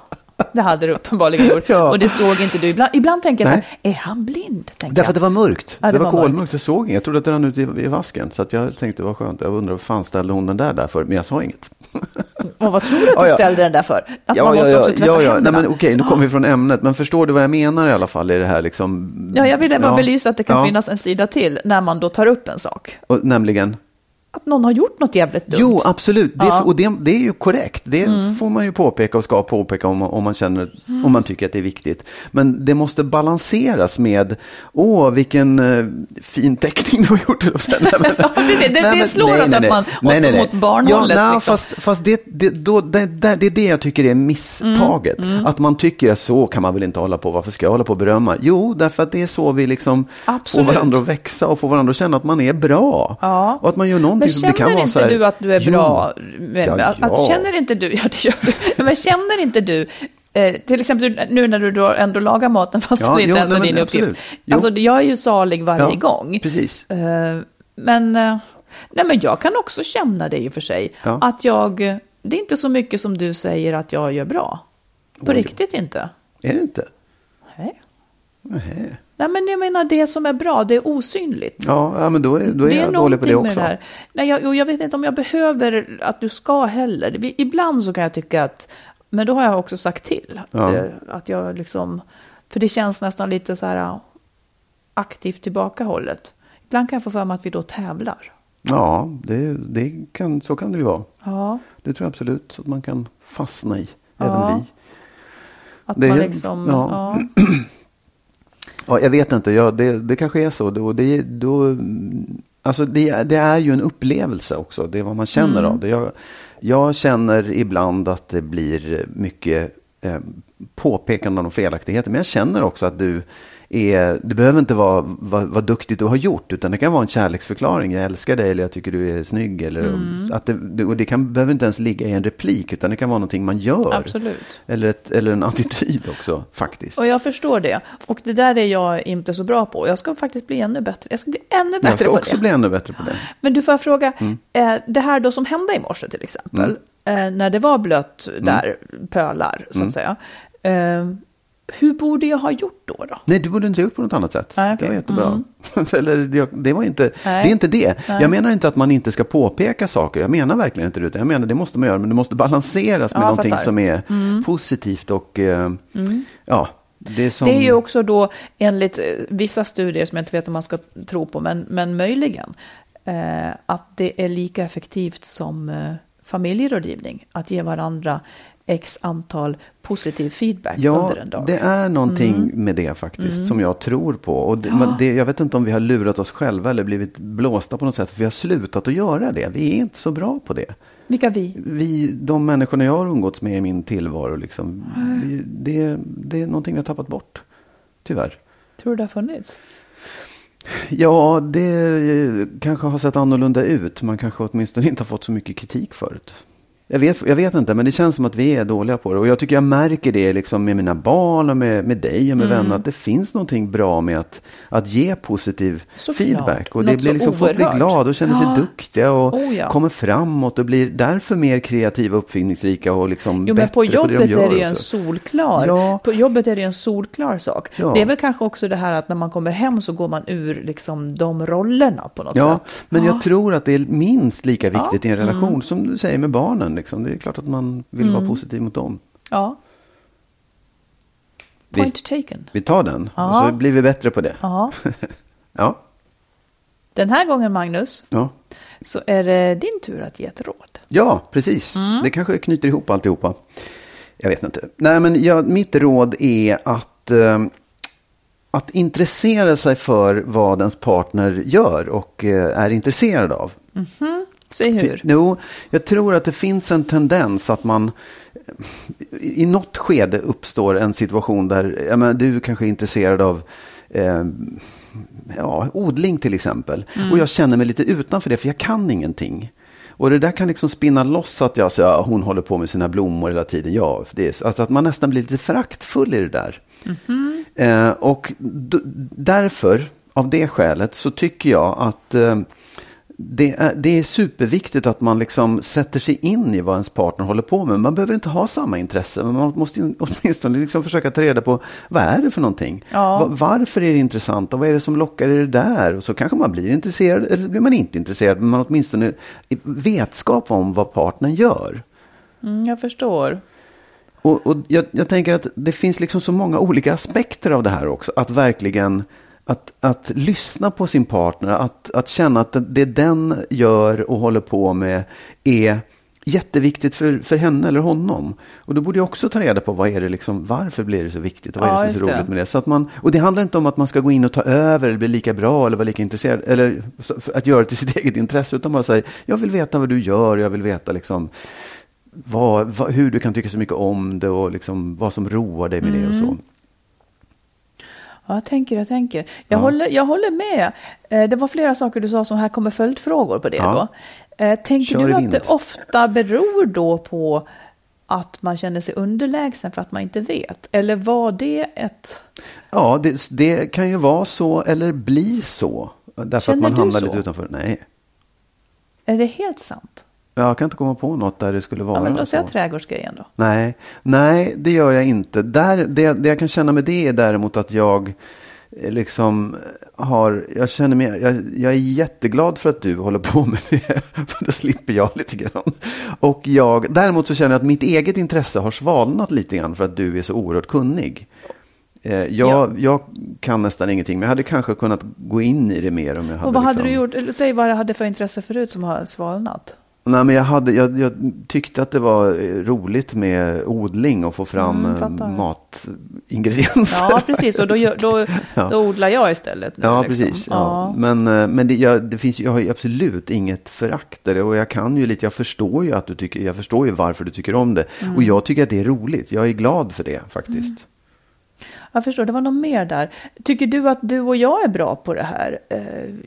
det hade du uppenbarligen gjort. Ja. Och det såg inte du. Ibland, ibland tänker jag så Nej. här, är han blind? Tänker Därför att det var mörkt. Ja, det, det var var kolmörkt. mörkt. Jag såg inget. Jag trodde att det rann ut i, i vasken. Så att jag tänkte vad skönt. Jag undrar vad fan ställde hon den där där för? Men jag sa inget. Och vad tror du att du ställde den där för? Att ja, man måste ja, också tvätta ja, ja. Nej, händerna? men Okej, nu kommer vi från ämnet. Men förstår du vad jag menar i alla fall i det här liksom? Ja, jag ville bara Ja. belysa att det kan finnas en sida till när man då tar upp en sak. Och, nämligen? Att någon har gjort något jävligt dumt. Jo, absolut. Det, Ja. Mm. Och det, det är ju korrekt. Det får man ju påpeka och ska påpeka om, om, man känner, om man tycker att det är viktigt. Men det måste balanseras med, åh, vilken eh, fin teckning du har gjort. Ja, precis. Det- det Nej, men- slår nej, att man- Nej, nej, nej. åt barnhållet, Ja, nej, liksom. fast, fast det, det, då, det, det, det är det jag tycker är misstaget. Mm, Att man tycker att så kan man väl inte hålla på. Varför ska jag hålla på och berömma? Jo, därför att det är så vi liksom Absolut. får varandra att växa och får varandra att känna att man är bra. Ja. Och att man gör någonting Men som det kan känner vara inte så här, du att du är jo, bra? Med, Ja, att, ja. Att, känner inte du, ja det gör du, men känner inte du, eh, till exempel nu när du då ändå lagar maten fast Ja, det inte jo, ens är men din absolut. uppgift. Jo. Alltså jag är ju salig varje Ja, gång. Precis. Eh, men, eh, nej, men jag kan också känna det i och för sig. Ja. Att jag, det är inte så mycket som du säger att jag gör bra. På Oj. riktigt inte. Är det inte? Nej. Nej. Nej, men jag menar det som är bra, det är osynligt. Ja, ja, men då är, då är, det är jag dålig på det också. det här. Nej, jag, och jag vet inte om jag behöver att du ska heller. Vi- Ibland så kan jag tycka att, men då har jag också sagt till. Ja. eh, Att jag liksom, för det känns nästan lite så här ja, aktivt tillbakahållet. Ibland kan jag få för mig att vi då tävlar. Ja, det, det kan, så kan det ju vara. Ja, Det tror jag absolut att man kan fastna i. Ja. Även vi. att Det är- man liksom, ja. ja. Ja, jag vet inte, ja, det, det kanske är så. Då, det, då, alltså det, det är ju en upplevelse också. Det är vad man känner Mm. av det. Jag, jag känner ibland att det blir mycket eh, påpekanden om felaktigheter. Men jag känner också att du är, det behöver inte vara vad, vad duktigt du har gjort. Utan det kan vara en kärleksförklaring. Jag älskar dig eller jag tycker du är snygg. Eller, Mm. att det, det, och det kan, behöver inte ens ligga i en replik. Utan det kan vara någonting man gör. Absolut. Eller, ett, eller en attityd också faktiskt. Och jag förstår det. Och det där är jag inte så bra på. Jag ska faktiskt bli ännu bättre. Jag ska bli ännu bättre jag ska på också det. bli ännu bättre på det. Men du får jag fråga, Mm. eh, det här då som hände i morse till exempel, eh, när det var blött Mm. där, pölar så att säga. Hur borde jag ha gjort då? då? Nej, du borde inte ha gjort på något annat sätt. Nej, okej. Mm. Det var jättebra. Eller, det, det, var inte, Nej. det är inte det. Nej. Jag menar inte att man inte ska påpeka saker. Jag menar verkligen inte det. Jag menar det måste man göra. Men det måste balanseras med Ja, någonting fattar. som är positivt och eh, ja, det är som... Det är ju också då enligt eh, vissa studier som jag inte vet om man ska tro på, men, men möjligen, eh, att det är lika effektivt som eh, familjerådgivning, att ge varandra x antal positiv feedback Ja, under en dag. det är någonting Mm. med det faktiskt som jag tror på. Och det, men det, jag vet inte om vi har lurat oss själva eller blivit blåsta på något sätt. För vi har slutat att göra det. Vi är inte så bra på det. Vilka vi? vi, de människorna jag har umgåtts med i min tillvaro, liksom, vi, det, det är någonting vi har tappat bort. Tyvärr. Tror du det har funnits? Ja, det kanske har sett annorlunda ut. Man kanske åtminstone inte har fått så mycket kritik förut. Jag vet, jag vet inte, men det känns som att vi är dåliga på det. Och jag tycker jag märker det liksom med mina barn och med, med dig och med Mm. vänner. Att det finns någonting bra med att, att ge positiv Såklart. feedback. Och Något det blir så liksom, folk blir glada och känner sig Ja. duktiga och Oh, ja. kommer framåt och blir därför mer kreativa, uppfinningsrika och liksom Jo, bättre men på jobbet det de gör är det ju en solklar. Ja. På jobbet är det ju en solklar sak. Det är väl kanske också det här att när man kommer hem så går man ur liksom de rollerna på något Ja, sätt. men Ja. jag tror att det är minst lika viktigt i en relation Mm. som du säger med barnen. Liksom. Det är klart att man vill vara positiv mot dem. Ja. Vi- Point taken. Vi tar den Ja. och så blir vi bättre på det. Ja. Ja, Den här gången, Magnus, ja. så är det din tur att ge ett råd. ja precis. Mm. Det kanske knyter ihop alltihopa. Jag vet inte. Nej, men ja, mitt råd är att, eh, att intressera sig för vad ens partner gör och eh, är intresserad av. Säg hur. Jo, jag tror att det finns en tendens att man i något skede uppstår en situation där jag menar, du kanske är intresserad av eh, ja, odling till exempel. Och jag känner mig lite utanför det för jag kan ingenting. Och det där kan liksom spinna loss att jag säger, ja, hon håller på med sina blommor hela tiden. Ja, det är, alltså att man nästan blir lite föraktfull i det där. Eh, och därför, av det skälet, så tycker jag att eh, det är, det är superviktigt att man liksom sätter sig in i vad ens partner håller på med. Man behöver inte ha samma intresse, men man måste åtminstone liksom försöka ta reda på vad är det för någonting? Ja. Va- varför är det intressant och vad är det som lockar det där? Och så kanske man blir intresserad eller blir man inte intresserad, men man åtminstone vetskap om vad partnern gör. Mm, jag förstår. Och, och jag, jag tänker att det finns liksom så många olika aspekter av det här också. Att verkligen att, att lyssna på sin partner, att, att känna att det, den gör och håller på med är jätteviktigt för, för henne eller honom. Och då borde jag också ta reda på vad är det liksom, varför blir det så viktigt och vad Ja, är det som är så just det. roligt med det. Så att man, och det handlar inte om att man ska gå in och ta över eller bli lika bra eller vara lika intresserad, eller att göra det till sitt eget intresse, utan bara säga, jag vill veta vad du gör, jag vill veta liksom vad, vad, hur du kan tycka så mycket om det och liksom vad som roar dig med det och så. Ja, jag tänker, jag tänker. Jag, håller, jag håller med. Eh, Det var flera saker du sa som här kommer följdfrågor på det Ja. då. Eh, Tänker Kör du att vind. det ofta beror då på att man känner sig underlägsen för att man inte vet? Eller var det ett... Ja, det, det kan ju vara så eller bli så. Därför Känner att man hamnar så? lite utanför. Nej, Är det helt sant? Jag kan inte komma på något där det skulle vara Ja, men då säger jag trädgårdsgrejen då. Nej, nej, det gör jag inte. Där, det, det jag kan känna med det är däremot att jag eh, liksom har, jag känner mig, jag, jag är jätteglad för att du håller på med det, för då slipper jag lite grann. Och jag, däremot så känner jag att mitt eget intresse har svalnat lite grann för att du är så oerhört kunnig. Eh, Jag, Ja. jag kan nästan ingenting, men jag hade kanske kunnat gå in i det mer om jag hade Och vad hade liksom... du gjort? Säg vad du hade för intresse förut som har svalnat. Nej, men jag, hade, jag, jag tyckte att det var eh, roligt med odling och få fram Mm, eh, matingredienser. Ja, precis. Och då, gör- då, Ja. då odlar jag istället. nu, Ja, liksom. precis. Ja. Men, eh, men det, jag, det finns, jag har ju absolut inget förakt för det. Och jag kan ju lite, jag förstår ju att du tycker, jag förstår ju varför du tycker om det. Mm. Och jag tycker att det är roligt. Jag är glad för det faktiskt. Jag förstår, det var något mer där. Tycker du att du och jag är bra på det här? Eh,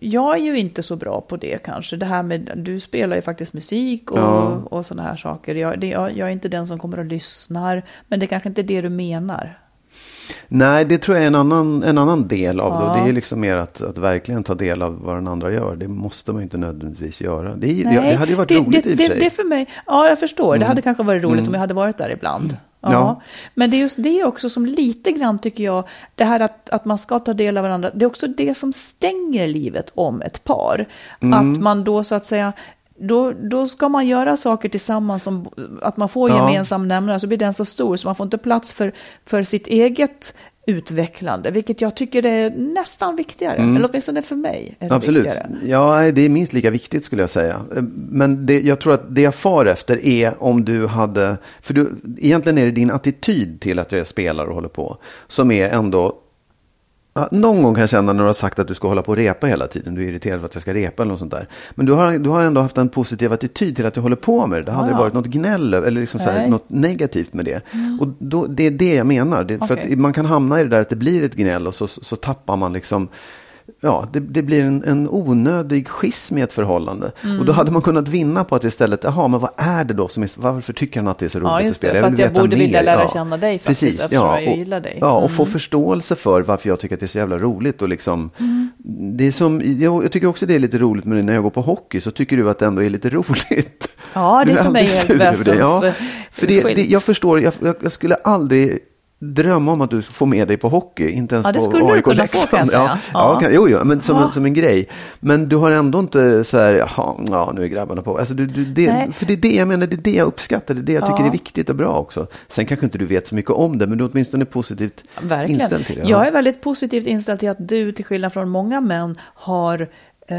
Jag är ju inte så bra på det kanske. Det här med, du spelar ju faktiskt musik och, Ja. och sådana här saker. Jag, det, jag, jag är inte den som kommer och lyssnar. Men det är kanske inte är det du menar. Nej, det tror jag är en annan, en annan del av det. Ja. Och det är liksom mer att, att verkligen ta del av vad den andra gör. Det måste man inte nödvändigtvis göra. Det, ju- det, det hade ju varit det, roligt det, i och det, för sig. Mm. det för mig, ja jag förstår. Det hade kanske varit roligt om jag hade varit där ibland. Ja. Ja. Men det är just det också som lite grann tycker jag, det här att, att man ska ta del av varandra, det är också det som stänger livet om ett par. Mm. Att man då så att säga, då, då ska man göra saker tillsammans, som, att man får Ja. gemensam nämnare, så blir den så stor så man får inte plats för, för sitt eget utvecklande, vilket jag tycker är nästan viktigare, eller åtminstone för mig är det Mm. Absolut. viktigare. Ja, det är minst lika viktigt skulle jag säga. Men det, jag tror att det jag far efter är om du hade, för du, egentligen är det din attityd till att jag spelar och håller på, som är ändå, ja, någon gång kan jag känna när du har sagt att du ska hålla på och repa hela tiden, du är irriterad för att jag ska repa eller något sånt där. Men du har, du har ändå haft en positiv attityd till att jag håller på med det. Det har aldrig Ja. varit något gnäll eller liksom så här. Mm. något negativt med det. Och då, det är det jag menar. Det, För Okej. att man kan hamna i det där att det blir ett gnäll och så, så tappar man liksom Ja, det, det blir en, en onödig schism i ett förhållande. Mm. Och då hade man kunnat vinna på att istället, jaha, men vad är det då som är, varför tycker han att det är så roligt Ja, just att spela? för vill att jag veta borde vilja mer. lära känna dig faktiskt, Precis, eftersom ja, jag och, gillar dig. Ja, och få Mm. förståelse för varför jag tycker att det är så jävla roligt. Och liksom, Mm. det är som, jag, jag tycker också det är lite roligt med det när jag går på hockey, så tycker du att det ändå är lite roligt. Ja, det är för mig helt det. Ja, väsens, för det, det, jag förstår, jag, jag, jag skulle aldrig drömma om att du får med dig på hockey, inte ens Ja, det på skulle du AIK kunna få, kan jag säga. Ja, Ja. ja. jo, jo, men som, Ja. en, som en grej. Men du har ändå inte så här, jaha, ja, nu är grabbarna på. Alltså, du, du, det, för det är det jag menar, det är det jag uppskattar, det är det jag tycker är viktigt och bra också. Sen kanske inte du vet så mycket om det, men du är åtminstone positivt Verkligen. inställd till det. Jag är väldigt positivt inställd till att du, till skillnad från många män, har, eh,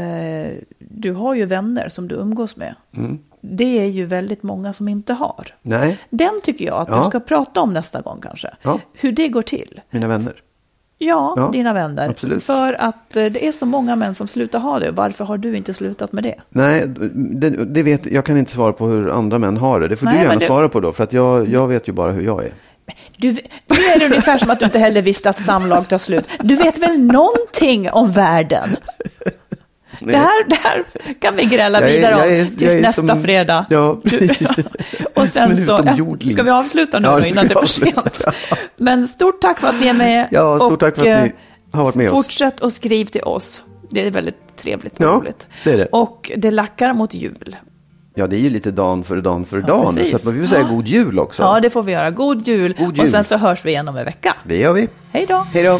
du har ju vänner som du umgås med. Mm. Det är ju väldigt många som inte har. Nej, Den tycker jag att Ja. du ska prata om nästa gång kanske. Ja. Hur det går till. mina vänner. Ja, Ja, dina vänner. absolut. För att eh, det är så många män som slutar ha det. Varför har du inte slutat med det? Nej, det, det vet, jag kan inte svara på hur andra män har det. Det får Nej, du gärna det- svara på då, för att jag, jag vet ju bara hur jag är. Du, nu är det ungefär som att du inte heller visste att samlag tar slut. Du vet väl någonting om världen? Det här, det här kan vi grälla Jag är- vidare om jag är- tills är nästa som- fredag. Ja. Och sen så, ska vi avsluta nu Ja, då innan vi det är för sent? Men stort tack för att ni är med. Ja, stort tack för att ni har varit med oss. Fortsätt och skriv till oss. Det är väldigt trevligt och Ja, roligt. det är det. Och det lackar mot jul. Ja, det är ju lite dan för dan för dan. precis. så att man vill säga god jul också. Ja, det får vi göra. God jul. God jul. Och sen så hörs vi igen om en vecka. Det gör vi. Hej då. Hej då.